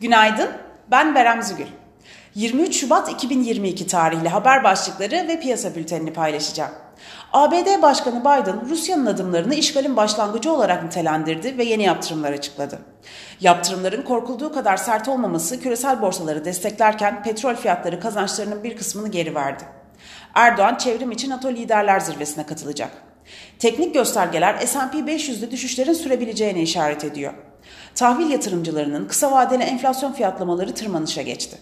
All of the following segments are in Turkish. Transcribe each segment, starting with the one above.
Günaydın, ben Berem Zügül. 23 Şubat 2022 tarihli haber başlıkları ve piyasa bültenini paylaşacağım. ABD Başkanı Biden, Rusya'nın adımlarını işgalin başlangıcı olarak nitelendirdi ve yeni yaptırımlar açıkladı. Yaptırımların korkulduğu kadar sert olmaması küresel borsaları desteklerken petrol fiyatları kazançlarının bir kısmını geri verdi. Erdoğan çevrim için NATO liderler zirvesine katılacak. Teknik göstergeler S&P 500'de düşüşlerin sürebileceğine işaret ediyor. Tahvil yatırımcılarının kısa vadeli enflasyon fiyatlamaları tırmanışa geçti.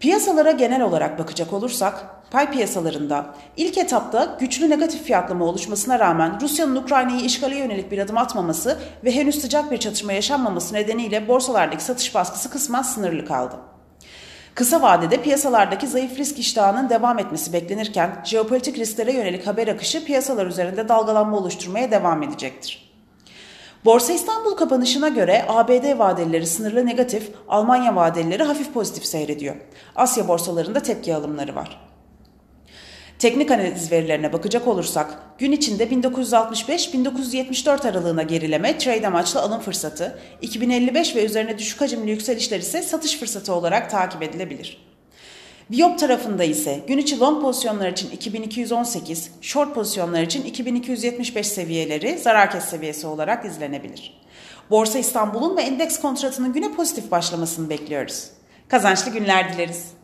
Piyasalara genel olarak bakacak olursak, pay piyasalarında ilk etapta güçlü negatif fiyatlama oluşmasına rağmen Rusya'nın Ukrayna'yı işgale yönelik bir adım atmaması ve henüz sıcak bir çatışma yaşanmaması nedeniyle borsalardaki satış baskısı kısmen sınırlı kaldı. Kısa vadede piyasalardaki zayıf risk iştahının devam etmesi beklenirken jeopolitik risklere yönelik haber akışı piyasalar üzerinde dalgalanma oluşturmaya devam edecektir. Borsa İstanbul kapanışına göre ABD vadelileri sınırlı negatif, Almanya vadelileri hafif pozitif seyrediyor. Asya borsalarında tepki alımları var. Teknik analiz verilerine bakacak olursak gün içinde 1965-1974 aralığına gerileme trade amaçlı alım fırsatı, 2055 ve üzerine düşük hacimli yükselişler ise satış fırsatı olarak takip edilebilir. Biyop tarafında ise gün içi long pozisyonlar için 2218, short pozisyonlar için 2275 seviyeleri zarar kes seviyesi olarak izlenebilir. Borsa İstanbul'un ve endeks kontratının güne pozitif başlamasını bekliyoruz. Kazançlı günler dileriz.